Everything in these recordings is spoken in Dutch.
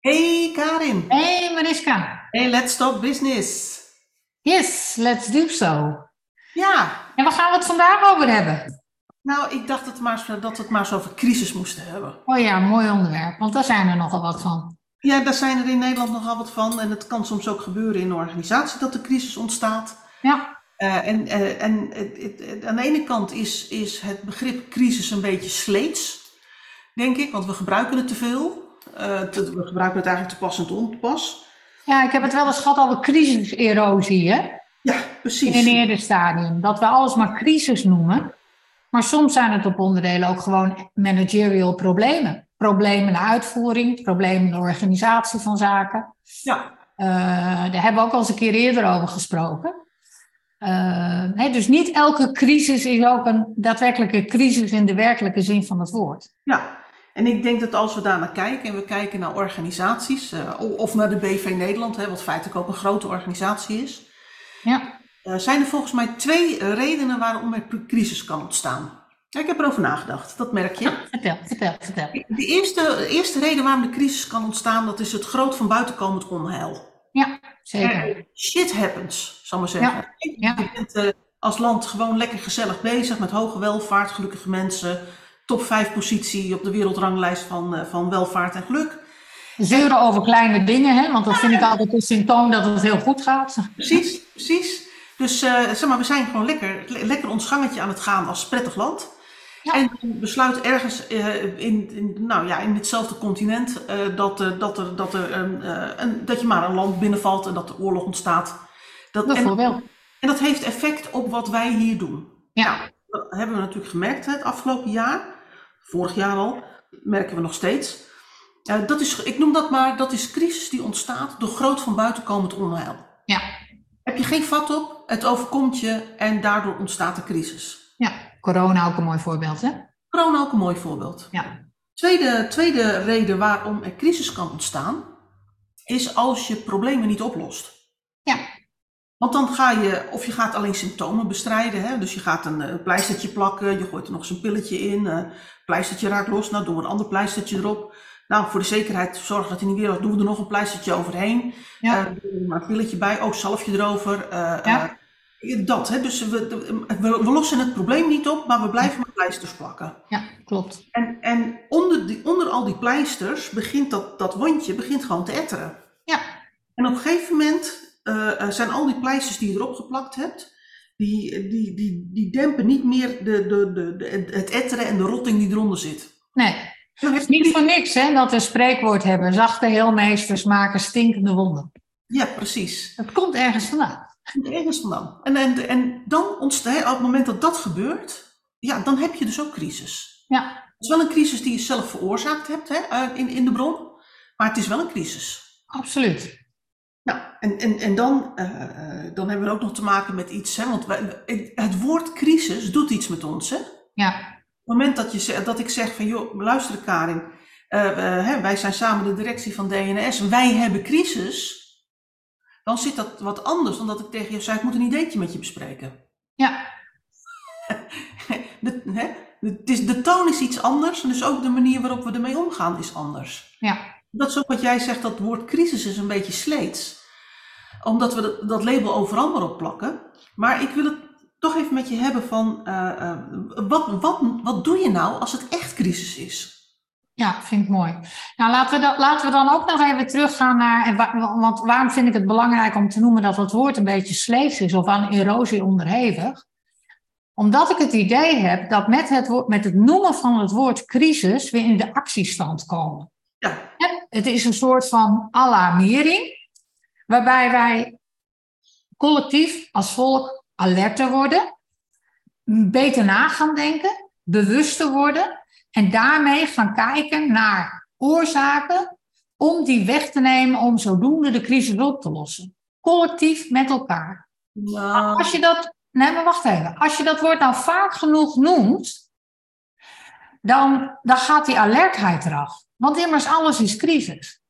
Hey Karin. Hey Mariska. Hey, let's talk business. Yes, let's do so. Ja, En waar gaan we het vandaag over hebben? nou ik dacht het maar, dat we het maar eens over crisis moesten hebben. Oh ja, mooi onderwerp, want daar zijn er nogal wat van. Ja, daar zijn er in Nederland nogal wat van. En het kan soms ook gebeuren in een organisatie dat er crisis ontstaat. Ja, Eh, en eh, en het- het- het- aan de ene kant is, is het begrip crisis een beetje sleets, denk ik. Want we gebruiken het te veel. Eh, te- we gebruiken het eigenlijk te pas en te onpas. ja ik heb het wel eens gehad over crisiserosie hè? Ja, in precies. een eerder stadium. Dat we alles maar crisis noemen. Maar soms zijn het op onderdelen ook gewoon managerial problemen. Problemen in de uitvoering, problemen in de organisatie van zaken. Ja, Eh, daar hebben we ook al eens een keer eerder over gesproken. Eh, dus niet elke crisis is ook een daadwerkelijke crisis in de werkelijke zin van het woord. Ja, en ik denk dat als we daar naar kijken en we kijken naar organisaties, eh, of naar de BV Nederland, hè, wat feitelijk ook een grote organisatie is, Ja, eh, zijn er volgens mij twee redenen waarom er cri- crisis kan ontstaan. Ja, ik heb erover nagedacht, dat merk je. vertel, vertel, vertel. De eerste, de eerste reden waarom de crisis kan ontstaan, dat is het groot van buitenkomend onheil. Ja, zeker. Eh, shit happens, zal ik maar zeggen. ja. Je bent als land gewoon lekker gezellig bezig met hoge welvaart, gelukkige mensen, top 5 positie op de wereldranglijst van, eh, van welvaart en geluk. Zeuren over kleine dingen, hè, want dat vind ik altijd een symptoom dat het heel goed gaat. Precies, precies. Dus eh, zeg maar, we zijn gewoon lekker, le- lekker ons gangetje aan het gaan als prettig land. Ja. En dan besluit ergens eh, in, in, nou ja, in ditzelfde continent dat, dat, er, dat, er een, eh, een, dat je maar een land binnenvalt en dat er oorlog ontstaat. Dat, en, Bijvoorbeeld. en dat heeft effect op wat wij hier doen. Ja, Dat hebben we natuurlijk gemerkt hè, het afgelopen jaar. Vorig jaar al. Merken we nog steeds. Eh, dat is, ik noem dat maar, dat is crisis die ontstaat door groot van buiten komend onheil. ja, Heb je geen vat op, het overkomt je en daardoor ontstaat de crisis. ja. Corona ook een mooi voorbeeld, hè? Corona ook een mooi voorbeeld. Ja, Tweede, tweede reden waarom er crisis kan ontstaan, is als je problemen niet oplost. Ja, Want dan ga je, of je gaat alleen symptomen bestrijden. Hè? Dus je gaat een eh, pleistertje plakken, je gooit er nog eens een pilletje in. eh pleistertje raakt los, nou doen we een ander pleistertje erop. Nou, voor de zekerheid zorgen dat hij niet weer was, doen we er nog een pleistertje overheen. ja, doen we maar een pilletje bij, oh, zalfje erover. Ja. dat, hè? dus we, we, we lossen het probleem niet op, maar we blijven maar pleisters plakken. ja, klopt. En, en onder, die, onder al die pleisters begint dat, dat wondje begint gewoon te etteren. Ja, En op een gegeven moment eh, eh, zijn al die pleisters die je erop geplakt hebt, die, die, die, die dempen niet meer de, de, de, de, het etteren en de rotting die eronder zit. nee. Het is niet voor niks, hè, dat we een spreekwoord hebben. Zachte heelmeesters maken stinkende wonden. Ja, precies. Het komt ergens vandaan. Ergens vandaan. En, en, en dan ontstaat, op het moment dat dat gebeurt, ja, dan heb je dus ook crisis. Ja, Het is wel een crisis die je zelf veroorzaakt hebt hè, eh, in, in de bron, maar het is wel een crisis. absoluut. En, en, en dan, eh, eh, dan hebben we ook nog te maken met iets, hè, want wij, het woord crisis doet iets met ons. Hè? Op Ja, het moment dat, je, dat ik zeg van, joh, luister Karin, eh, hè, wij zijn samen de directie van DNS, wij hebben crisis, dan zit dat wat anders dan dat ik tegen je zei, ik moet een ideetje met je bespreken. ja, De, hè, het is, de toon is iets anders en dus ook de manier waarop we ermee omgaan is anders. ja. Dat is ook wat jij zegt, dat woord crisis is een beetje sleets. Omdat we dat, dat label overal maar op plakken. Maar ik wil het toch even met je hebben van, eh, eh, wat, wat, wat doe je nou als het echt crisis is? Ja, vind ik mooi. Nou, laten we, dan, laten we dan ook nog even teruggaan naar. En wa- want waarom vind ik het belangrijk om te noemen dat het woord een beetje sleets is of aan erosie onderhevig? Omdat ik het idee heb dat met het, met het noemen van het woord crisis we in de actiestand komen. Ja? Het is een soort van alarmering, waarbij wij collectief als volk alerter worden, beter na gaan denken, bewuster worden en daarmee gaan kijken naar oorzaken om die weg te nemen om zodoende de crisis op te lossen. Collectief met elkaar. Als je dat, nee maar wacht even, als je dat woord nou vaak genoeg noemt, dan, dan gaat die alertheid eraf. Want immers alles is crisis.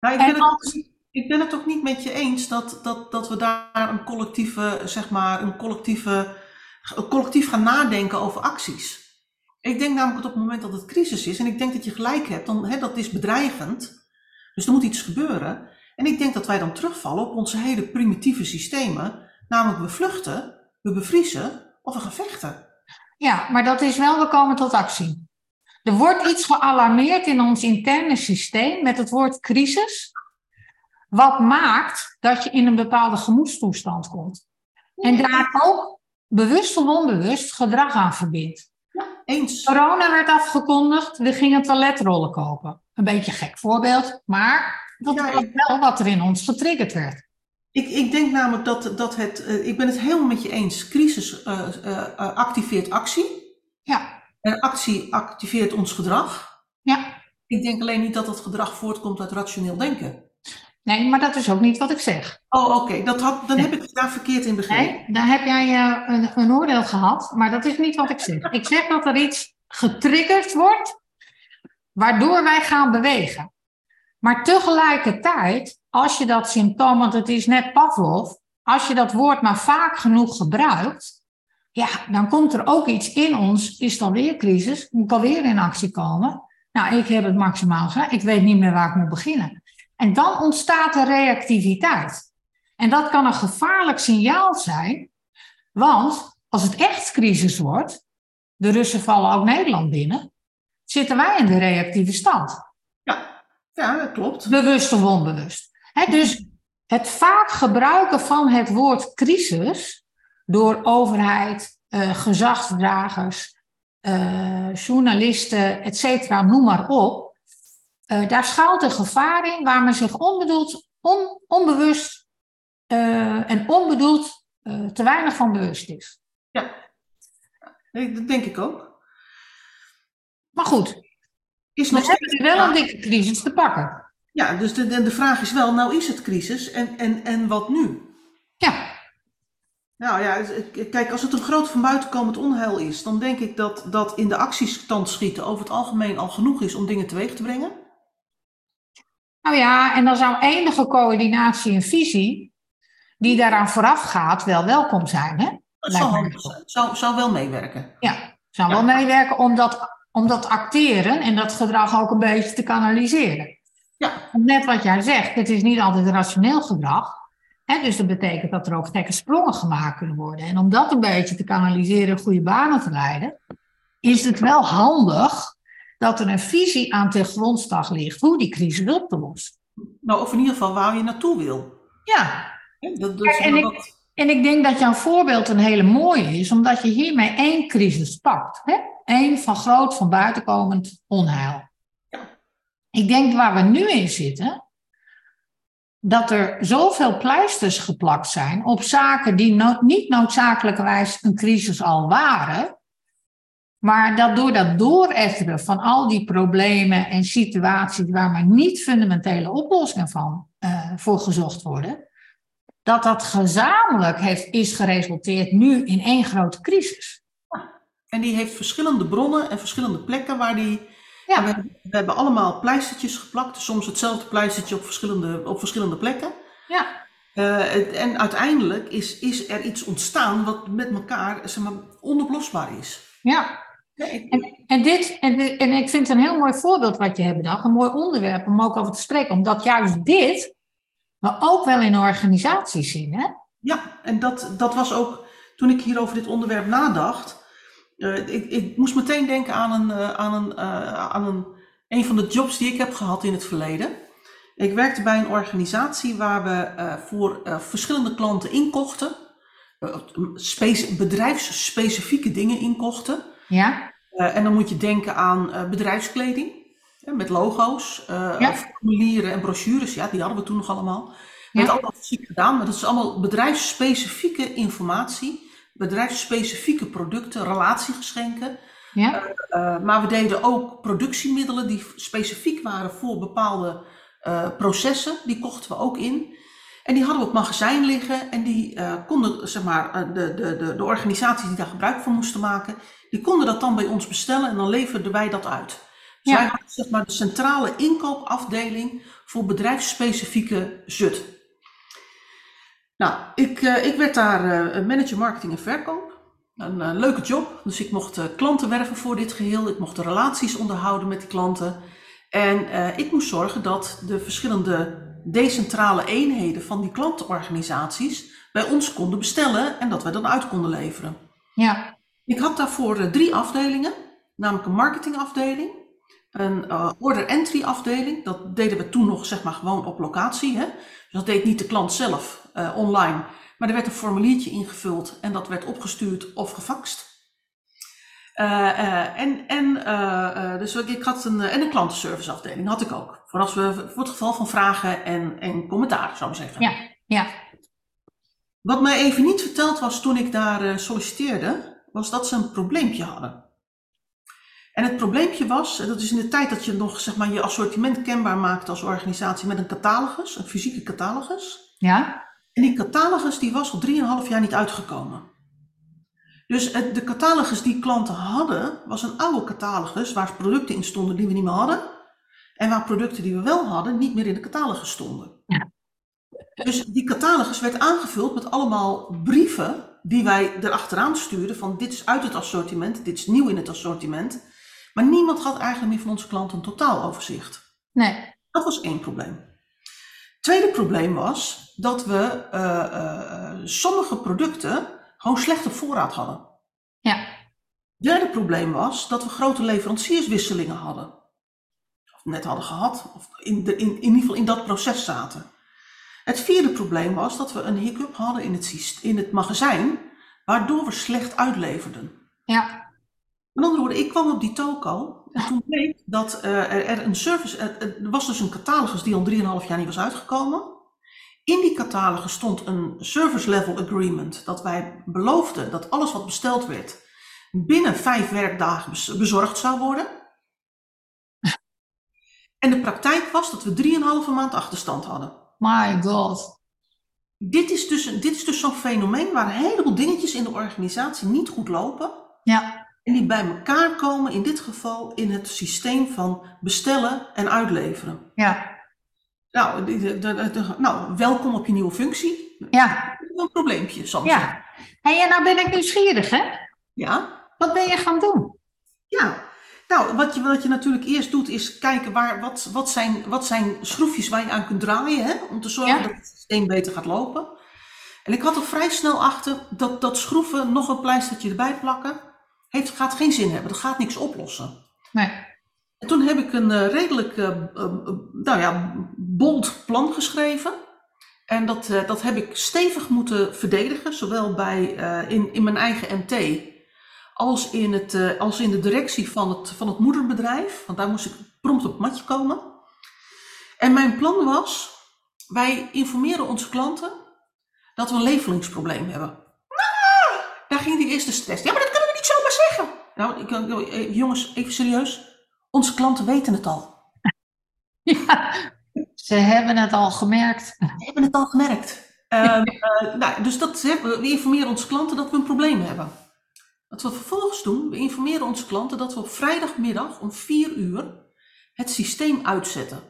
nou, ik, En als- ik ben het ook niet met je eens dat, dat, dat we daar een collectieve, zeg maar, een collectieve, collectief gaan nadenken over acties. Ik denk namelijk dat op het moment dat het crisis is, en ik denk dat je gelijk hebt, dan hè, dat is bedreigend. Dus er moet iets gebeuren. En ik denk dat wij dan terugvallen op onze hele primitieve systemen. Namelijk we vluchten, we bevriezen of we gaan vechten. Ja, maar dat is wel, we komen tot actie. Er wordt iets gealarmeerd in ons interne systeem met het woord crisis. Wat maakt dat je in een bepaalde gemoedstoestand komt. En daar ook bewust of onbewust gedrag aan verbindt. Ja, eens. Corona werd afgekondigd, we gingen toiletrollen kopen. Een beetje gek voorbeeld, maar dat Ja, was wel wat er in ons getriggerd werd. Ik, ik denk namelijk dat, dat het, eh, ik ben het helemaal met je eens, crisis eh, eh, activeert actie. Ja, En actie activeert ons gedrag. ja. Ik denk alleen niet dat dat gedrag voortkomt uit rationeel denken. Nee, maar dat is ook niet wat ik zeg. Oh, oké, dat had, dan heb ik het daar verkeerd in begrepen. Nee, daar heb jij eh, een, een oordeel gehad, maar dat is niet wat ik zeg. Ik zeg dat er iets getriggerd wordt, waardoor wij gaan bewegen. Maar tegelijkertijd, als je dat symptoom, want het is net Pavlov, als je dat woord maar vaak genoeg gebruikt, ja, dan komt er ook iets in ons, is het alweer crisis, moet ik alweer in actie komen. Nou, ik heb het maximaal gedaan, ik weet niet meer waar ik moet beginnen. En dan ontstaat er reactiviteit. En dat kan een gevaarlijk signaal zijn, want als het echt crisis wordt, de Russen vallen ook Nederland binnen, zitten wij in de reactieve stand. Ja, ja, dat klopt. Bewust of onbewust. Dus het vaak gebruiken van het woord crisis door overheid, eh, gezagsdragers, eh, journalisten, et cetera, noem maar op. eh, daar schuilt een gevaar in waar men zich onbedoeld, on, onbewust eh, en onbedoeld eh, te weinig van bewust is. Nee, dat denk ik ook. Maar goed, Is we nog hebben nu wel een dikke crisis te pakken. Ja, dus de, de, de vraag is wel, nou is het crisis en, en, en wat nu? Ja, Nou ja, kijk, als het een groot van buitenkomend onheil is, dan denk ik dat, dat in de actiestand schieten over het algemeen al genoeg is om dingen teweeg te brengen. Nou ja, en dan zou enige coördinatie en visie die daaraan vooraf gaat wel welkom zijn. Hè? Dat zou, zou, zou wel meewerken. Ja, zou wel meewerken om dat, om dat acteren en dat gedrag ook een beetje te kanaliseren. Ja. Net wat jij zegt, het is niet altijd rationeel gedrag. Hè, dus dat betekent dat er ook gekke sprongen gemaakt kunnen worden. En om dat een beetje te kanaliseren en goede banen te leiden, is het wel handig dat er een visie aan ten grondslag ligt hoe die crisis op te lossen. Nou, of in ieder geval waar je naartoe wil. Ja, Dat, dat, en ik- En ik denk dat jouw voorbeeld een hele mooie is, omdat je hiermee één crisis pakt. Hè? Eén van groot van buitenkomend onheil. Ik denk waar we nu in zitten, dat er zoveel pleisters geplakt zijn op zaken die no- niet noodzakelijkerwijs een crisis al waren. Maar dat door dat dooretteren van al die problemen en situaties waar maar niet fundamentele oplossingen van eh, voor gezocht worden, dat dat gezamenlijk heeft, is geresulteerd nu in één grote crisis. en die heeft verschillende bronnen en verschillende plekken waar die. Ja. We, hebben- we hebben allemaal pleistertjes geplakt, dus soms hetzelfde pleistertje op verschillende, op verschillende plekken. Ja, Eh, en uiteindelijk is, is er iets ontstaan wat met elkaar zeg maar, onoplosbaar is. ja. En, en, dit, en, dit- en ik vind het een heel mooi voorbeeld wat je hebt bedacht, een mooi onderwerp om ook over te spreken, omdat juist dit we ook wel in organisaties zien. Hè? Ja, en dat, dat was ook toen ik hier over dit onderwerp nadacht. eh, ik, ik moest meteen denken aan, een, eh, aan, een, eh, aan een, een van de jobs die ik heb gehad in het verleden. Ik werkte bij een organisatie waar we voor verschillende klanten inkochten. speci- bedrijfsspecifieke dingen inkochten. Ja, Eh, en dan moet je denken aan eh, bedrijfskleding. met logo's, eh, Ja. formulieren en brochures. Ja, die hadden we toen nog allemaal. Ja. Met allemaal fysiek gedaan, maar dat is allemaal bedrijfsspecifieke informatie, bedrijfsspecifieke producten, relatiegeschenken. ja, maar we deden ook productiemiddelen die specifiek waren voor bepaalde processen. Die kochten we ook in. En die hadden we op magazijn liggen en die eh, konden, zeg maar, eh, de, de, de, de organisaties die daar gebruik van moesten maken, die konden dat dan bij ons bestellen en dan leverden wij dat uit. Dus Ja. wij hadden zeg maar de centrale inkoopafdeling voor bedrijfsspecifieke zut. Nou, ik, eh, ik werd daar manager marketing en verkoop. Een leuke job, dus ik mocht klanten werven voor dit geheel. Ik mocht de relaties onderhouden met die klanten. En ik moest zorgen dat de verschillende decentrale eenheden van die klantenorganisaties bij ons konden bestellen en dat wij dan uit konden leveren. Ja. Ik had daarvoor eh, drie afdelingen, namelijk een marketingafdeling, een uh, order entry afdeling. Dat deden we toen nog zeg maar gewoon op locatie. Hè? Dus dat deed niet de klant zelf uh, online, maar er werd een formuliertje ingevuld en dat werd opgestuurd of gefaxt. Uh, en en dus ik had een, en een klantenserviceafdeling had ik ook. Voor, als we, voor het geval van vragen en, en commentaar, zou ik zeggen. Ja, ja. Wat mij even niet verteld was toen ik daar solliciteerde, was dat ze een probleempje hadden. En het probleempje was, dat is in de tijd dat je nog zeg maar, je assortiment kenbaar maakt als organisatie met een catalogus, een fysieke catalogus. Ja. En die catalogus die was al 3,5 jaar niet uitgekomen. Dus het, de catalogus die klanten hadden, was een oude catalogus waar producten in stonden die we niet meer hadden. En waar producten die we wel hadden, niet meer in de catalogus stonden. Ja. Dus die catalogus werd aangevuld met allemaal brieven die wij erachteraan stuurden van dit is uit het assortiment, dit is nieuw in het assortiment. Maar niemand had eigenlijk meer van onze klanten een totaaloverzicht. Nee. Dat was één probleem. Tweede probleem was dat we uh, uh, sommige producten gewoon slechte voorraad hadden. Ja. Derde probleem was dat we grote leverancierswisselingen hadden. Of net hadden gehad, of in, de, in, in ieder geval in dat proces zaten. Het vierde probleem was dat we een hiccup hadden in het, in het magazijn, waardoor we slecht uitleverden. Ja. Met andere woorden, ik kwam op die toko en toen bleek dat uh, er een service, er was dus een catalogus die al 3,5 jaar niet was uitgekomen. In die catalogus stond een service level agreement dat wij beloofden dat alles wat besteld werd binnen vijf werkdagen bezorgd zou worden. En de praktijk was dat we 3,5 maand achterstand hadden. My god. Dit is dus, dit is dus zo'n fenomeen waar een heleboel dingetjes in de organisatie niet goed lopen. Ja. En die bij elkaar komen, in dit geval in het systeem van bestellen en uitleveren. Ja. Nou, de, de, de, nou welkom op je nieuwe functie. Ja. Een probleempje soms. Ja. Hey, en nou ben ik nieuwsgierig, hè? Ja. Wat ben je gaan doen? Ja. Nou, wat je, wat je natuurlijk eerst doet is kijken waar, wat, wat, zijn, wat zijn schroefjes waar je aan kunt draaien, hè? om te zorgen Ja. dat het systeem beter gaat lopen. En ik had er vrij snel achter dat, dat schroeven nog een pleistertje erbij plakken, heeft, gaat geen zin hebben. Dat gaat niks oplossen. Nee. En toen heb ik een uh, redelijk uh, uh, nou ja, bold plan geschreven. En dat, dat heb ik stevig moeten verdedigen, zowel bij, in, in mijn eigen MT als in, het, als in de directie van het, van het moederbedrijf. Want daar moest ik prompt op het matje komen. En mijn plan was, wij informeren onze klanten dat we een leveringsprobleem hebben. Nou, daar ging die eerste stress. Ja, maar dat kunnen we niet zomaar zeggen. Nou, ik, jongens, even serieus. Onze klanten weten het al. Ja, ze hebben het al gemerkt. Ze hebben het al gemerkt. Um, uh, nou, dus dat, we informeren onze klanten dat we een probleem hebben. Wat we vervolgens doen, we informeren onze klanten dat we op vrijdagmiddag om 4 uur het systeem uitzetten.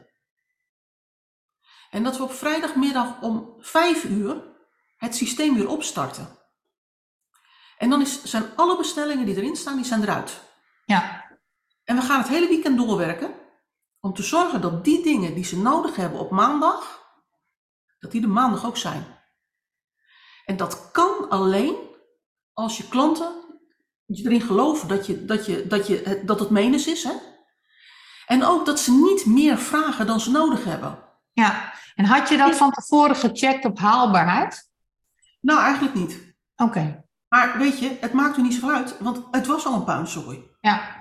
En dat we op vrijdagmiddag om 5 uur het systeem weer opstarten. En dan is, zijn alle bestellingen die erin staan, die zijn eruit. Ja. We gaan het hele weekend doorwerken om te zorgen dat die dingen die ze nodig hebben op maandag, dat die er maandag ook zijn. En dat kan alleen als je klanten je erin geloven dat, je, dat, je, dat, je, dat het menens is. Hè? En ook dat ze niet meer vragen dan ze nodig hebben. Ja, en had je dat van tevoren gecheckt op haalbaarheid? Nou, eigenlijk niet. Oké. Okay. Maar weet je, het maakt er niet zoveel uit, want het was al een puinzooi. Ja.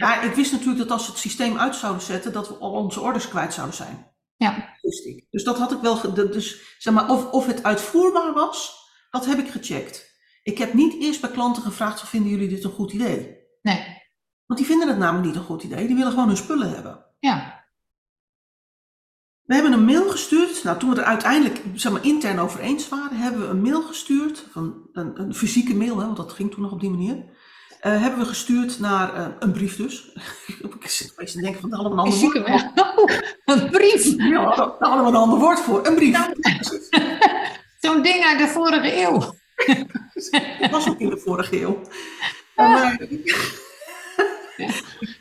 Ja, ik wist natuurlijk dat als we het systeem uit zouden zetten, dat we al onze orders kwijt zouden zijn. Ja. Wist ik. Dus dat had ik wel, dus zeg maar, of, of het uitvoerbaar was, dat heb ik gecheckt. Ik heb niet eerst bij klanten gevraagd, vinden jullie dit een goed idee? Nee. Want die vinden het namelijk niet een goed idee, die willen gewoon hun spullen hebben. Ja. We hebben een mail gestuurd, nou toen we er uiteindelijk zeg maar, intern over eens waren, hebben we een mail gestuurd, van een, een fysieke mail, hè, want dat ging toen nog op die manier. Uh, hebben we gestuurd naar uh, een brief dus. ik zit opeens te denken van, we een ander woord mail. een brief. Ja, daar hadden we een ander woord voor, een brief. Zo'n ding uit de vorige eeuw. Dat was ook in de vorige eeuw. Uh, ja.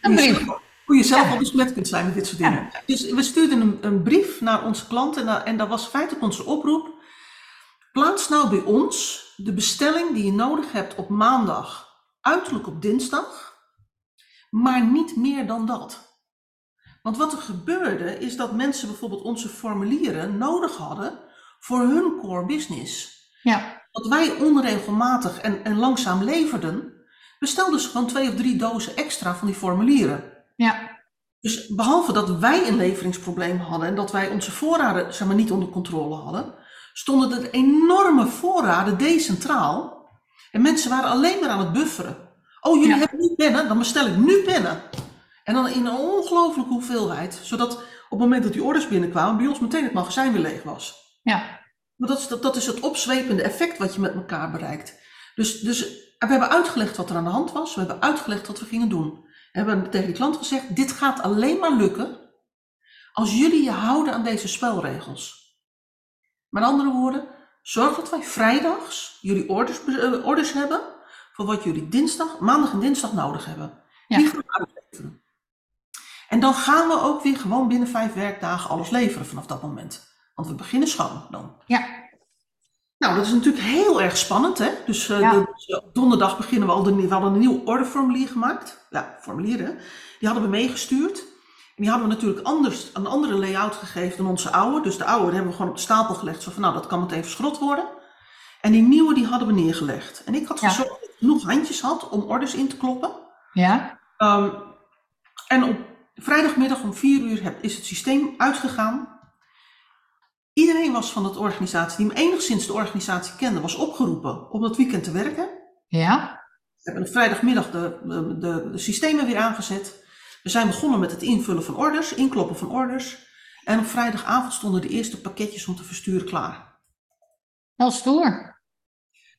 Een brief. Hoe je zelf al besmet kunt zijn met dit soort dingen. Dus we stuurden een, een brief naar onze klanten en, en dat was feitelijk onze oproep. Plaats nou bij ons de bestelling die je nodig hebt op maandag, uiterlijk op dinsdag, maar niet meer dan dat. Want wat er gebeurde is dat mensen bijvoorbeeld onze formulieren nodig hadden voor hun core business. Ja, Dat wij onregelmatig en, en langzaam leverden, bestelden ze gewoon twee of drie dozen extra van die formulieren. ja, Dus behalve dat wij een leveringsprobleem hadden en dat wij onze voorraden zeg maar, niet onder controle hadden, stonden er enorme voorraden decentraal. En mensen waren alleen maar aan het bufferen. Oh, jullie Ja. hebben nu pennen, dan bestel ik nu pennen. En dan in een ongelooflijke hoeveelheid, zodat op het moment dat die orders binnenkwamen, bij ons meteen het magazijn weer leeg was. ja, Maar dat is, dat, dat is het opzwepende effect wat je met elkaar bereikt. Dus, dus we hebben uitgelegd wat er aan de hand was. We hebben uitgelegd wat we gingen doen. We hebben tegen de klant gezegd, dit gaat alleen maar lukken als jullie je houden aan deze spelregels. Met andere woorden, zorg dat wij vrijdags jullie orders, eh, orders hebben voor wat jullie dinsdag, maandag en dinsdag nodig hebben. Ja. Die gaan we uitleveren. En dan gaan we ook weer gewoon binnen vijf werkdagen alles leveren vanaf dat moment. Want we beginnen schoon dan. ja, Nou, dat is natuurlijk heel erg spannend, hè? Dus eh, Ja. de- dus, eh, donderdag beginnen we al, de, we hadden een nieuw orderformulier gemaakt. Ja, formulier, hè? Die hadden we meegestuurd. Die hadden we natuurlijk anders, een andere layout gegeven dan onze oude. Dus de oude die hebben we gewoon op de stapel gelegd. Zo van, nou, dat kan meteen verschrot worden. En die nieuwe, die hadden we neergelegd. En ik had Ja. gezorgd dat ik genoeg handjes had om orders in te kloppen. ja, Ehm, en op vrijdagmiddag om vier uur heb, is het systeem uitgegaan. Iedereen was van de organisatie, die enigszins de organisatie kende, was opgeroepen om dat weekend te werken. ja, We hebben op vrijdagmiddag de, de, de, de systemen weer aangezet. We zijn begonnen met het invullen van orders, inkloppen van orders. En op vrijdagavond stonden de eerste pakketjes om te versturen klaar. wel stoer.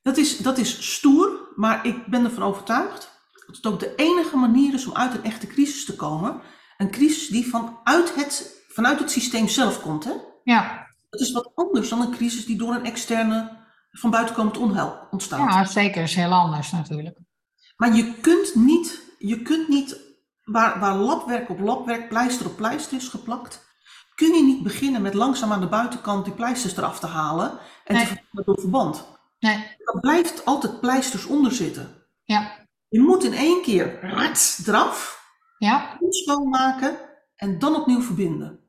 Dat is, dat is stoer, maar ik ben ervan overtuigd dat het ook de enige manier is om uit een echte crisis te komen. Een crisis die vanuit het, vanuit het systeem zelf komt. Hè? Ja, Dat is wat anders dan een crisis die door een externe, van buitenkomend onheil ontstaat. ja, zeker is heel anders natuurlijk. Maar je kunt niet, je kunt niet waar, waar labwerk op labwerk, pleister op pleister is geplakt, kun je niet beginnen met langzaam aan de buitenkant die pleisters eraf te halen en Nee. te vervangen door verband. Nee, Er blijft altijd pleisters onder zitten. ja, Je moet in één keer rats eraf, ja, schoonmaken en dan opnieuw verbinden.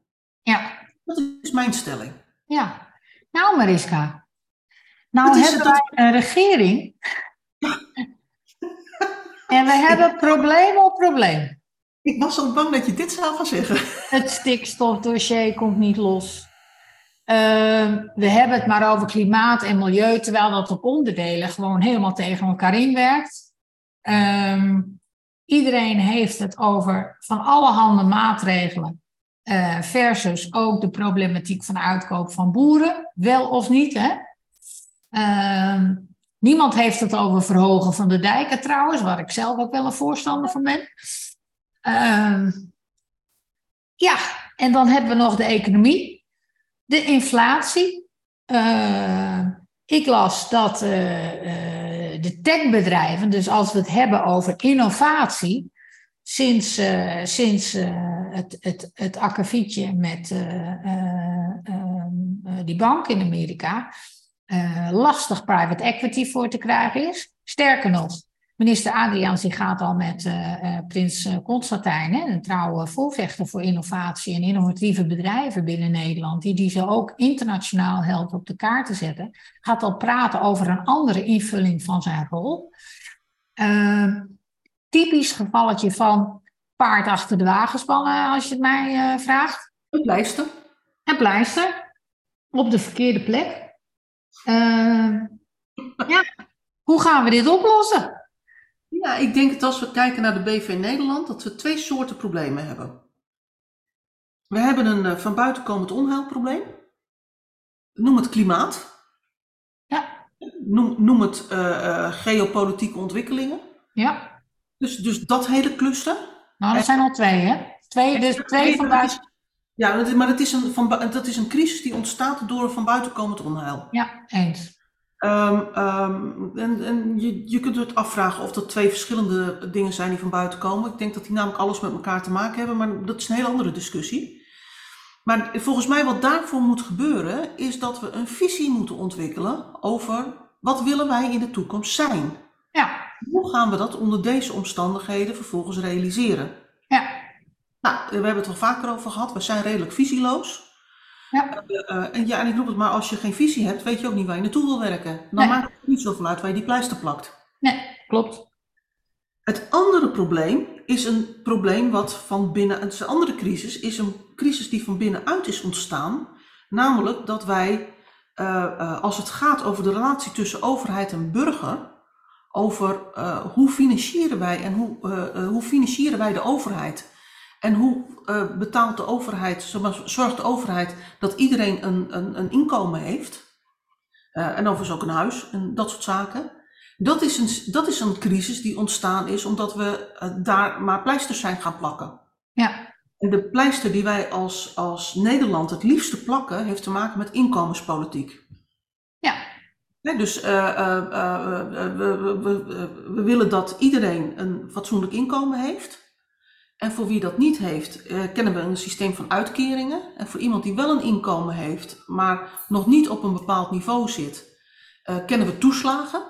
ja, Dat is mijn stelling. ja. Nou Mariska, nou hebben wij een regering en we hebben probleem op probleem. Ik was al bang dat je dit zou gaan zeggen. Het stikstofdossier komt niet los. Ehm, we hebben het maar over klimaat en milieu, terwijl dat op onderdelen gewoon helemaal tegen elkaar inwerkt. Ehm, iedereen heeft het over van allerhande maatregelen eh, versus ook de problematiek van uitkoop van boeren, wel of niet. Hè? Ehm, niemand heeft het over verhogen van de dijken trouwens, waar ik zelf ook wel een voorstander van ben. Ehm, ja, en dan hebben we nog de economie, de inflatie. Eh, ik las dat eh, eh, de techbedrijven, dus als we het hebben over innovatie, sinds, sinds het, het, het akkefietje met eh, eh, ehm, eh, die bank in Amerika, lastig private equity voor te krijgen is. Sterker nog, Minister Adriaans die gaat al met eh, eh, Prins eh, Constantijn, hè, een trouwe voorvechter voor innovatie en innovatieve bedrijven binnen Nederland, die die ze ook internationaal helpt op de kaart te zetten, gaat al praten over een andere invulling van zijn rol. Ehm, typisch gevalletje van paard achter de wagen spannen, als je het mij vraagt. Een pleister. En pleister op de verkeerde plek. Ehm, ja, hoe gaan we dit oplossen? Ja, ik denk dat als we kijken naar de BV Nederland, dat we twee soorten problemen hebben. We hebben een eh, van buiten komend onheilprobleem. Noem het klimaat. Ja. Noem, noem het eh, eh, geopolitieke ontwikkelingen. Ja, Dus, dus dat hele cluster. nou dat zijn al twee, hè? Twee, dus twee van buiten. Ja, maar dat is, een, van, bui- dat is een crisis die ontstaat door van buiten komend onheil. Ja, eens. Ehm, ehm, en en je, je kunt het afvragen of dat twee verschillende dingen zijn die van buiten komen. Ik denk dat die namelijk alles met elkaar te maken hebben, maar dat is een hele andere discussie. Maar volgens mij wat daarvoor moet gebeuren, is dat we een visie moeten ontwikkelen over wat willen wij in de toekomst zijn. Ja, Hoe gaan we dat onder deze omstandigheden vervolgens realiseren? ja, Nou, we hebben het wel vaker over gehad. We zijn redelijk visieloos. Ja, Eh, eh, en ja, en ik roep het maar, als je geen visie hebt, weet je ook niet waar je naartoe wil werken. Dan Nee. maakt het niet zoveel uit waar je die pleister plakt. nee, klopt. Het andere probleem is een probleem wat van binnen, het is een andere crisis, is een crisis die van binnenuit is ontstaan. Namelijk dat wij, eh, als het gaat over de relatie tussen overheid en burger, over hoe financieren wij en hoe, hoe financieren wij de overheid? En hoe eh, betaalt de overheid, zorgt de overheid dat iedereen een, een, een inkomen heeft? Eh, en overigens ook een huis en dat soort zaken. Dat is, een, dat is een crisis die ontstaan is omdat we eh, daar maar pleisters zijn gaan plakken. Ja, En de pleister die wij als, als Nederland het liefste plakken, heeft te maken met inkomenspolitiek. ja, dus we, we, we, we willen dat iedereen een fatsoenlijk inkomen heeft. En voor wie dat niet heeft, eh, kennen we een systeem van uitkeringen. En voor iemand die wel een inkomen heeft, maar nog niet op een bepaald niveau zit, eh, kennen we toeslagen.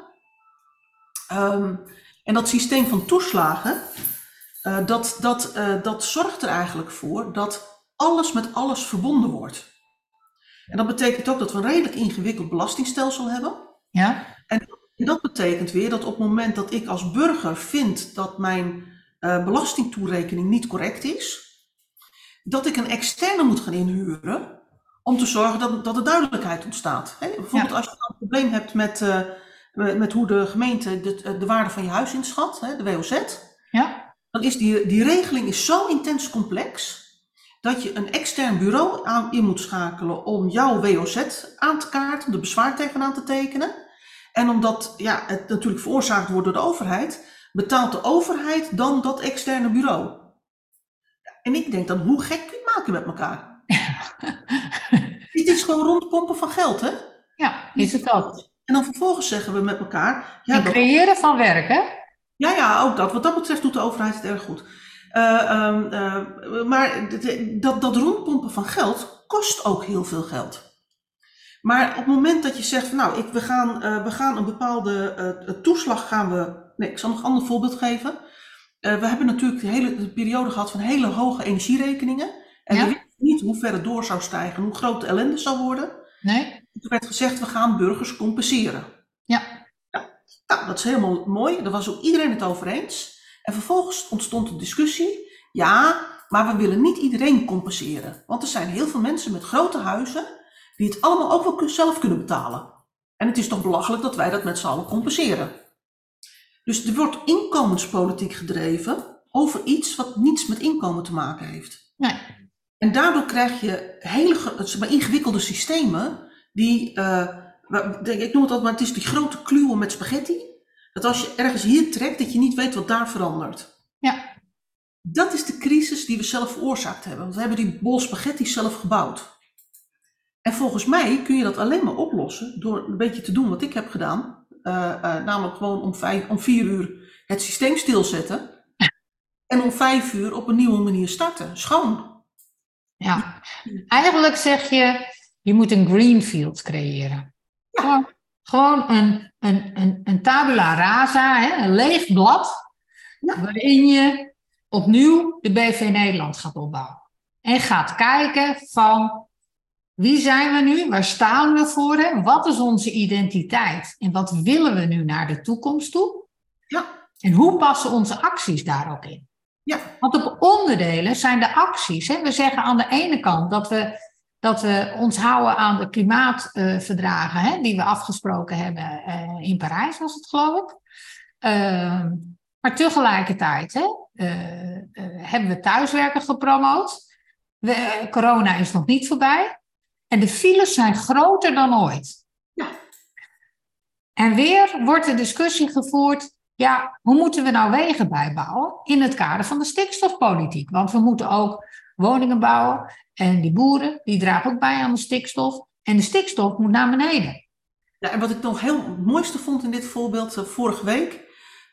Ehm, en dat systeem van toeslagen, eh, dat, dat, dat zorgt er eigenlijk voor dat alles met alles verbonden wordt. En dat betekent ook dat we een redelijk ingewikkeld belastingstelsel hebben. ja, En dat betekent weer dat op het moment dat ik als burger vind dat mijn eh, belastingtoerekening niet correct is, dat ik een externe moet gaan inhuren om te zorgen dat, dat er duidelijkheid ontstaat. Hè, bijvoorbeeld Ja. als je een probleem hebt met, eh, met met hoe de gemeente de, de waarde van je huis inschat, hè, de WOZ, ja, dan is die, die regeling is zo intens complex dat je een extern bureau aan, in moet schakelen om jouw WOZ aan te kaarten, om de bezwaar tegenaan te tekenen. En omdat ja, het natuurlijk veroorzaakt wordt door de overheid, betaalt de overheid dan dat externe bureau. En ik denk dan, hoe gek kun je het maken met elkaar? Dit is gewoon rondpompen van geld, hè? ja, is het ook. En dan vervolgens zeggen we met elkaar, ja, En dat, creëren van werk, hè? Ja, ja, ook dat. Wat dat betreft doet de overheid het erg goed. Eh, ehm, eh, maar dat, dat rondpompen van geld kost ook heel veel geld. Maar op het moment dat je zegt, van, nou, ik, we, gaan, eh, we gaan een bepaalde toeslag gaan we. Nee, ik zal nog een ander voorbeeld geven. Eh, we hebben natuurlijk de hele de periode gehad van hele hoge energierekeningen. En Ja. we wisten niet hoe ver het door zou stijgen, hoe groot de ellende zou worden. Nee? Toen werd gezegd, we gaan burgers compenseren. Ja, Nou, dat is helemaal mooi. Daar was ook iedereen het over eens. En vervolgens ontstond de discussie. Ja, maar we willen niet iedereen compenseren. Want er zijn heel veel mensen met grote huizen die het allemaal ook wel zelf kunnen betalen. En het is toch belachelijk dat wij dat met z'n allen compenseren. Dus er wordt inkomenspolitiek gedreven over iets wat niets met inkomen te maken heeft. nee. En daardoor krijg je hele maar, ingewikkelde systemen die, eh, waar- ik noem het altijd maar, het is die grote kluwen met spaghetti. Dat als je ergens hier trekt, dat je niet weet wat daar verandert. Ja, Dat is de crisis die we zelf veroorzaakt hebben. Want we hebben die bol spaghetti zelf gebouwd. En volgens mij kun je dat alleen maar oplossen door een beetje te doen wat ik heb gedaan. Eh, eh, namelijk gewoon om, vijf, om vier uur het systeem stilzetten. En om vijf uur op een nieuwe manier starten. Schoon. ja. Eigenlijk zeg je, je moet een greenfield creëren. Gewoon, gewoon een, een, een, een tabula rasa, hè, een leeg blad, Ja. waarin je opnieuw de BV Nederland gaat opbouwen. En gaat kijken van, wie zijn we nu, waar staan we voor, hè? wat is onze identiteit en wat willen we nu naar de toekomst toe? Ja, En hoe passen onze acties daar ook in? ja, Want op onderdelen zijn de acties. Hè? We zeggen aan de ene kant dat we, dat we ons houden aan de klimaatverdragen hè, die we afgesproken hebben eh, in Parijs, was het geloof ik. Ehm, maar tegelijkertijd hè, eh, eh, hebben we thuiswerken gepromoot. We, corona is nog niet voorbij. En de files zijn groter dan ooit. Ja. En weer wordt de discussie gevoerd ja, hoe moeten we nou wegen bijbouwen in het kader van de stikstofpolitiek? Want we moeten ook woningen bouwen en die boeren die dragen ook bij aan de stikstof. En de stikstof moet naar beneden. Ja, en wat ik nog heel het mooiste vond in dit voorbeeld, uh, vorige week,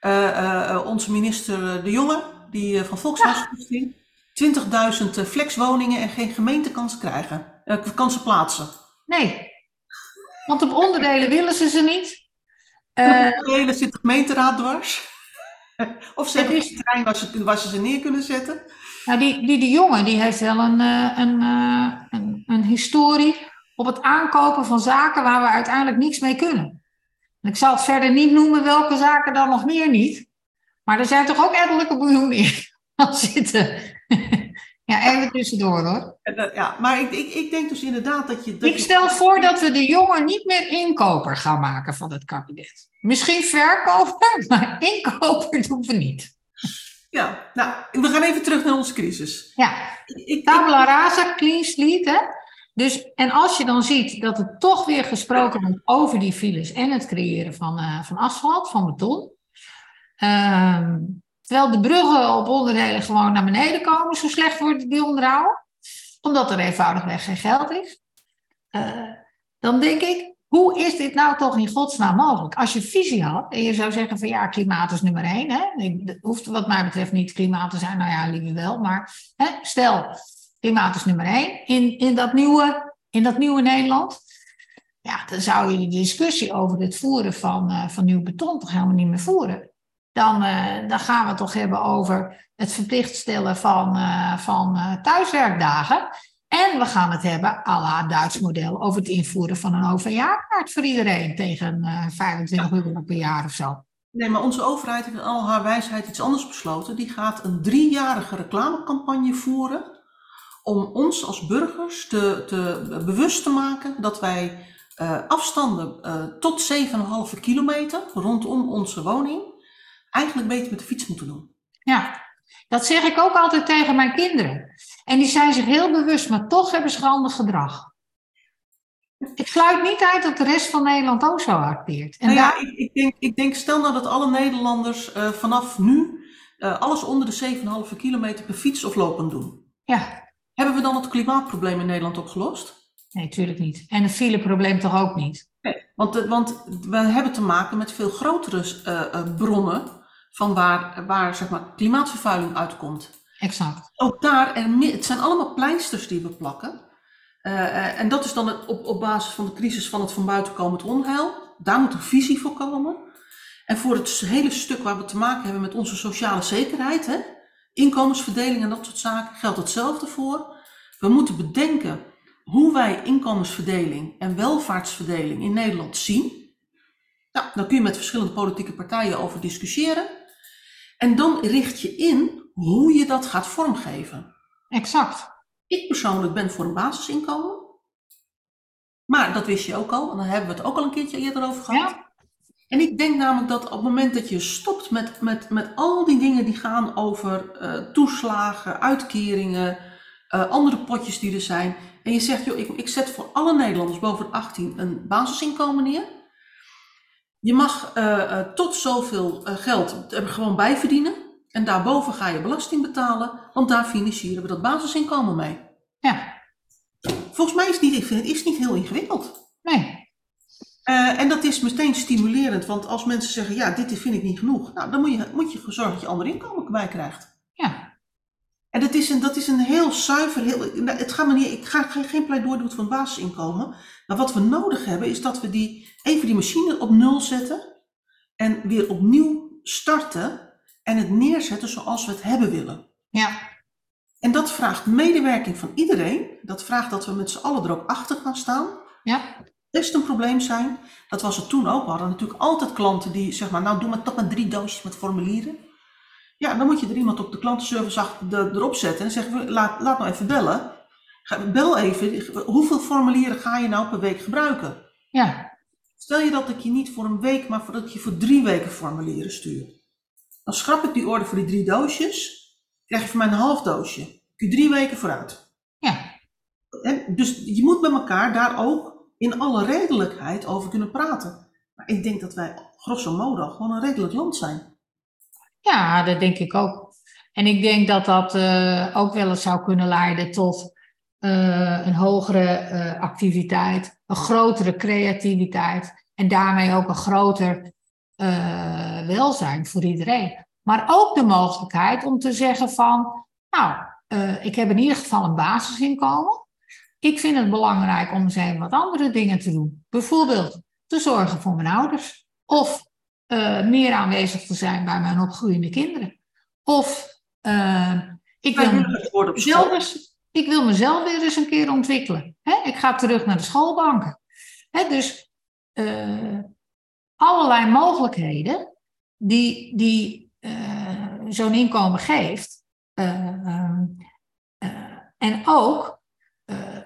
uh, onze minister De Jonge, die van Volkshuisvesting, ja. 20.000 flexwoningen en geen gemeentekans krijgen, kansen plaatsen. Nee, want op onderdelen willen ze ze niet. op onderdelen zit de gemeenteraad dwars. of ze hebben een terrein waar ze, waar ze ze neer kunnen zetten. Nou, die, die de jongen die heeft wel een, een, een, een historie op het aankopen van zaken waar we uiteindelijk niks mee kunnen. ik zal het verder niet noemen welke zaken dan nog meer niet. Maar er zijn toch ook ettelijke miljoenen in zitten. Ja, even tussendoor hoor. Ja, maar ik, ik, ik denk dus inderdaad dat je... Dat ik stel voor dat we de jongen niet meer inkoper gaan maken van het kabinet. Misschien verkoper, maar inkoper doen we niet. Ja, nou, we gaan even terug naar onze crisis. Ja, tabula rasa, clean slate, hè? Dus, en als je dan ziet dat er toch weer gesproken wordt over die files en het creëren van, uh, van asfalt, van beton. Uh, terwijl de bruggen op onderdelen gewoon naar beneden komen, zo slecht worden die onderhouden. Omdat er eenvoudigweg geen geld is. Uh, dan denk ik, hoe is dit nou toch in godsnaam mogelijk? Als je visie had en je zou zeggen van ja, klimaat is nummer één. Hè? Het hoeft wat mij betreft niet klimaat te zijn, nou ja, liever wel. Maar hè, stel, klimaat is nummer één in, in, dat nieuwe, in dat nieuwe Nederland. Ja, dan zou je de discussie over het voeren van, uh, van nieuw beton toch helemaal niet meer voeren. Dan, uh, dan gaan we het toch hebben over het verplicht stellen van, uh, van thuiswerkdagen. En we gaan het hebben, à la Duits model, over het invoeren van een OV-kaart voor iedereen tegen 25 euro per jaar of zo. Nee, maar onze overheid heeft in al haar wijsheid iets anders besloten. Die gaat een driejarige reclamecampagne voeren om ons als burgers te, te bewust te maken dat wij uh, afstanden uh, tot 7,5 kilometer rondom onze woning eigenlijk beter met de fiets moeten doen. Ja, dat zeg ik ook altijd tegen mijn kinderen. En die zijn zich heel bewust, maar toch hebben ze handig gedrag. Ik sluit niet uit dat de rest van Nederland ook zo acteert. En nou ja, daar... ik, ik, denk, ik denk, stel nou dat alle Nederlanders uh, vanaf nu alles onder de 7,5 kilometer per fiets of lopen doen. Ja. Hebben we dan het klimaatprobleem in Nederland opgelost? Nee, natuurlijk niet. En het fileprobleem toch ook niet? Nee, want, want we hebben te maken met veel grotere uh, bronnen van waar, waar zeg maar, klimaatvervuiling uitkomt. Exact. Ook daar, en het zijn allemaal pleisters die we plakken. Uh, en dat is dan het, op, op basis van de crisis van het van buiten komend onheil. Daar moet een visie voor komen. En voor het hele stuk waar we te maken hebben met onze sociale zekerheid, hè, inkomensverdeling en dat soort zaken geldt hetzelfde voor. We moeten bedenken hoe wij inkomensverdeling en welvaartsverdeling in Nederland zien. Nou, daar kun je met verschillende politieke partijen over discussiëren. En dan richt je in hoe je dat gaat vormgeven. Exact. Ik persoonlijk ben voor een basisinkomen. Maar dat wist je ook al, en daar hebben we het ook al een keertje eerder over gehad. Ja. En ik denk namelijk dat op het moment dat je stopt met, met, met al die dingen die gaan over uh, toeslagen, uitkeringen, uh, andere potjes die er zijn. En je zegt, joh, ik, ik zet voor alle Nederlanders boven 18 een basisinkomen neer. Je mag uh, tot zoveel geld er gewoon bijverdienen. En daarboven ga je belasting betalen, want daar financieren we dat basisinkomen mee. Ja. Volgens mij is het niet, het is niet heel ingewikkeld. Nee. Uh, en dat is meteen stimulerend, want als mensen zeggen, ja, dit vind ik niet genoeg, nou, dan moet je, moet je zorgen dat je ander inkomen bij krijgt. En dat is een, dat is een heel zuiver, heel, nou, het gaat me niet, ik ga geen pleidooi doen voor een basisinkomen, maar wat we nodig hebben is dat we die, even die machine op nul zetten en weer opnieuw starten en het neerzetten zoals we het hebben willen. Ja. En dat vraagt medewerking van iedereen, dat vraagt dat we met z'n allen er ook achter gaan staan. Ja best een probleem zijn. Dat was het toen ook. We hadden natuurlijk altijd klanten die zeg maar, nou doe maar toch maar drie doosjes met formulieren. Ja, dan moet je er iemand op de klantenservice erop zetten en zeggen, laat, laat nou even bellen. Bel even, hoeveel formulieren ga je nou per week gebruiken? Ja. Stel je dat ik je niet voor een week, maar dat ik je voor drie weken formulieren stuur. Dan schrap ik die orde voor die drie doosjes, krijg je van mij een half doosje. Kun je drie weken vooruit. Ja. En dus je moet met elkaar daar ook in alle redelijkheid over kunnen praten. Maar ik denk dat wij grosso modo gewoon een redelijk land zijn. Ja, dat denk ik ook. En ik denk dat dat uh, ook wel eens zou kunnen leiden tot uh, een hogere uh, activiteit, een grotere creativiteit En daarmee ook een groter welzijn voor iedereen. Maar ook de mogelijkheid om te zeggen van, nou, ik heb in ieder geval een basisinkomen. Ik vind het belangrijk om eens even wat andere dingen te doen. Bijvoorbeeld te zorgen voor mijn ouders. Of uh, meer aanwezig te zijn bij mijn opgroeiende kinderen. Of ik, wil mezelf eens, ik wil mezelf weer eens een keer ontwikkelen. ik ga terug naar de schoolbanken. dus allerlei mogelijkheden die, die zo'n inkomen geeft. En ook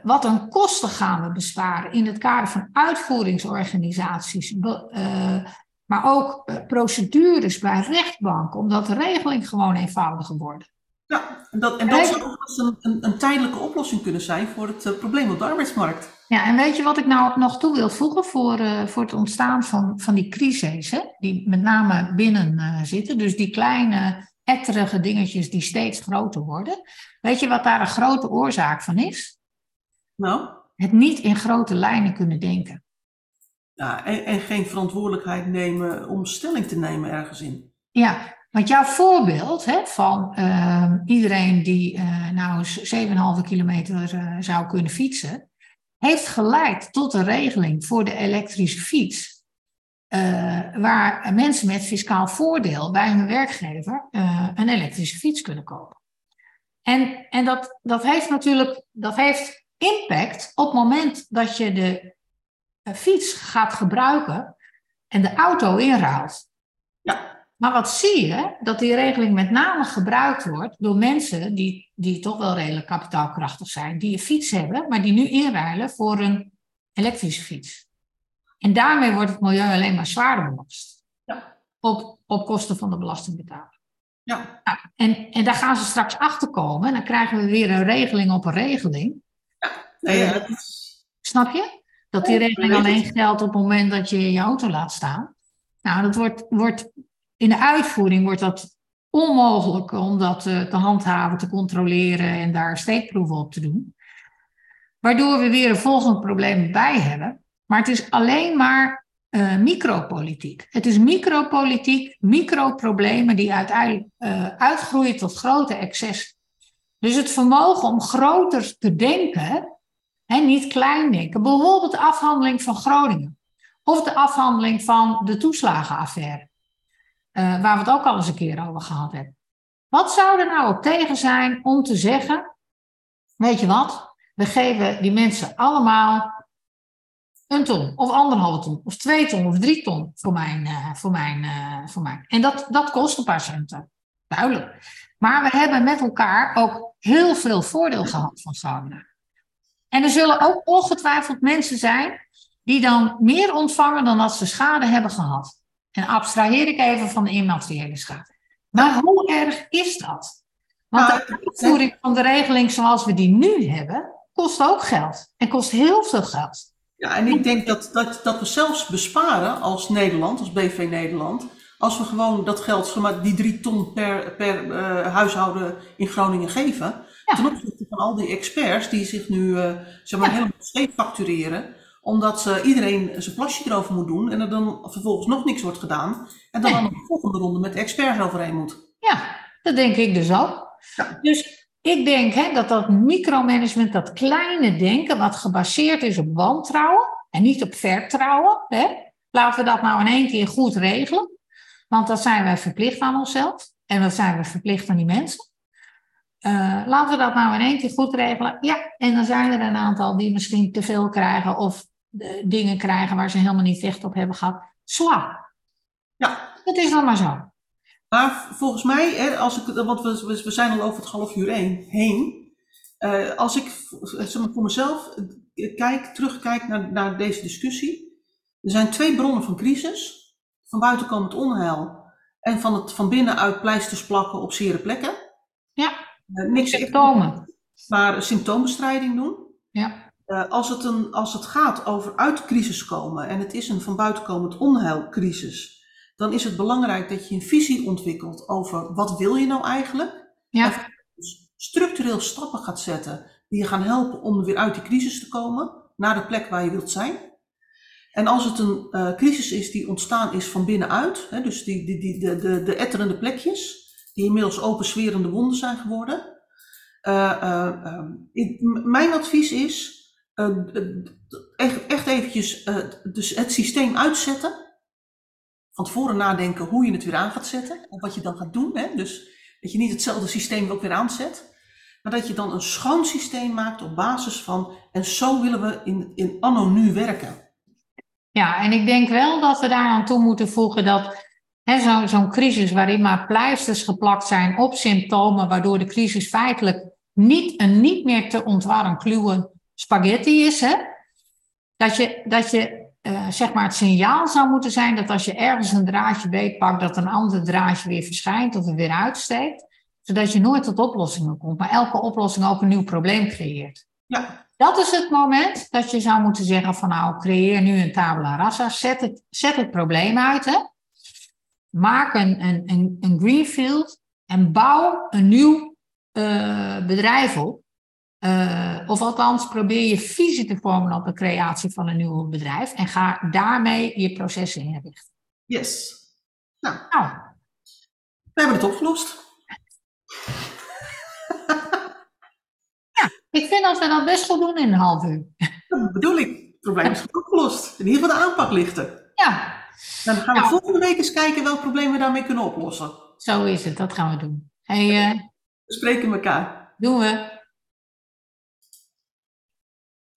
wat een kosten gaan we besparen in het kader van uitvoeringsorganisaties, maar ook procedures bij rechtbanken, omdat de regeling gewoon eenvoudiger wordt. Ja, en dat, en dat zou ook een, een, een, tijdelijke oplossing kunnen zijn voor het probleem op de arbeidsmarkt. Ja, en weet je wat ik nou nog toe wil voegen voor, uh, voor het ontstaan van, van die crises, hè? die met name binnen uh, zitten. Dus die kleine etterige dingetjes die steeds groter worden. Weet je wat daar een grote oorzaak van is? Nou? Het niet in grote lijnen kunnen denken. Ja, en, en geen verantwoordelijkheid nemen om stelling te nemen ergens in. Ja, want jouw voorbeeld hè, van uh, iedereen die nou 7,5 kilometer zou kunnen fietsen heeft geleid tot een regeling voor de elektrische fiets. Uh, waar mensen met fiscaal voordeel bij hun werkgever uh, een elektrische fiets kunnen kopen. En, en dat, dat heeft natuurlijk dat heeft impact op het moment dat je de uh, fiets gaat gebruiken en de auto inruilt. Ja. Maar wat zie je? Dat die regeling met name gebruikt wordt door mensen die, die toch wel redelijk kapitaalkrachtig zijn, die een fiets hebben, maar die nu inruilen voor een elektrische fiets. En daarmee wordt het milieu alleen maar zwaarder belast. Ja. Op, op kosten van de belastingbetaler. Ja. ja. en, en daar gaan ze straks achter komen. En dan krijgen we weer een regeling op een regeling. Ja, nee, ja. Uh, snap je? Dat die regeling alleen geldt op het moment dat je je auto laat staan. Nou, dat wordt, wordt in de uitvoering wordt dat onmogelijk om dat eh, te handhaven, te controleren en daar steekproeven op te doen. Waardoor we weer een volgend probleem bij hebben. Maar het is alleen maar uh, micropolitiek. Het is micropolitiek, microproblemen die uiteindelijk uh, uitgroeien tot grote excessen. Dus het vermogen om groter te denken, en niet klein denken. Bijvoorbeeld de afhandeling van Groningen. Of de afhandeling van de toeslagenaffaire. Uh, waar we het ook al eens een keer over gehad hebben. Wat zou er nou op tegen zijn om te zeggen, weet je wat, we geven die mensen allemaal een ton, of anderhalve ton, of twee ton, of drie ton voor mijn, uh, voor mijn, uh, voor mijn. En dat, dat kost een paar centen, duidelijk. Maar we hebben met elkaar ook heel veel voordeel gehad van sauna. En er zullen ook ongetwijfeld mensen zijn die dan meer ontvangen dan dat ze schade hebben gehad. En abstraheer ik even van de immateriële schade. Maar hoe erg is dat? Want de uitvoering van de regeling zoals we die nu hebben, kost ook geld. En kost heel veel geld. Ja, en ik denk dat, dat, dat we zelfs besparen als Nederland, als BV Nederland, als we gewoon dat geld, die drie ton per, per uh, huishouden in Groningen geven, ja. ten opzichte van al die experts die zich nu uh, zeg maar, ja. helemaal scheef factureren, omdat iedereen zijn plasje erover moet doen en er dan vervolgens nog niks wordt gedaan. En dan nee. de volgende ronde met de experts overheen moet. Ja, dat denk ik dus ook. Ja. Dus ik denk hè, dat dat micromanagement, dat kleine denken, wat gebaseerd is op wantrouwen en niet op vertrouwen. Hè, laten we dat nou in één keer goed regelen. Want dat zijn wij verplicht aan onszelf. En dat zijn we verplicht aan die mensen. Uh, laten we dat nou in één keer goed regelen. Ja, en dan zijn er een aantal die misschien te veel krijgen of dingen krijgen waar ze helemaal niet recht op hebben gehad. Zwaar. Ja. Dat is dan maar zo. Maar volgens mij, hè, als ik, want we, we zijn al over het half uur heen. heen uh, als ik voor mezelf kijk, terugkijk naar, naar deze discussie. Er zijn twee bronnen van crisis. Van buiten komend onheil. En van, het, van binnenuit pleisters plakken op zere plekken. Ja. Uh, niks symptomen. Maar symptoombestrijding doen. Ja. Uh, als, het een, als het gaat over uit de crisis komen en het is een van buiten komend onheilcrisis, dan is het belangrijk dat je een visie ontwikkelt over wat wil je nou eigenlijk. Ja. Dus structureel stappen gaat zetten die je gaan helpen om weer uit die crisis te komen, naar de plek waar je wilt zijn. En als het een uh, crisis is die ontstaan is van binnenuit, hè, dus die, die, die, de, de, de etterende plekjes, die inmiddels open swerende wonden zijn geworden. Uh, mijn advies is echt, echt eventjes dus het systeem uitzetten. Van tevoren nadenken hoe je het weer aan gaat zetten. En wat je dan gaat doen. Hè? Dus dat je niet hetzelfde systeem ook weer aanzet. Maar dat je dan een schoon systeem maakt op basis van. En zo willen we in, in anno nu werken. Ja, en ik denk wel dat we daar aan toe moeten voegen dat zo'n zo crisis waarin maar pleisters geplakt zijn op symptomen, waardoor de crisis feitelijk niet een niet meer te ontwarren kluwe spaghetti is, hè? dat je, dat je uh, zeg maar het signaal zou moeten zijn dat als je ergens een draadje beetpakt, dat een ander draadje weer verschijnt of er weer uitsteekt, zodat je nooit tot oplossingen komt, maar elke oplossing ook een nieuw probleem creëert. Ja. Dat is het moment dat je zou moeten zeggen van nou, creëer nu een tabula rasa, zet het, zet het probleem uit, hè? Maak een, een, een, een greenfield en bouw een nieuw uh, bedrijf op. Uh, of althans, probeer je visie te vormen op de creatie van een nieuw bedrijf en ga daarmee je processen inrichten. Yes. Nou, nou. we hebben het opgelost. ja, ik vind dat we dat best goed doen in een half uur. Dat bedoel ik. Het probleem is opgelost. In ieder geval de aanpak ligt er. Ja. Dan gaan we nou. volgende week eens kijken welk probleem we daarmee kunnen oplossen. Zo is het, dat gaan we doen. Hey, uh, we spreken elkaar. Doen we.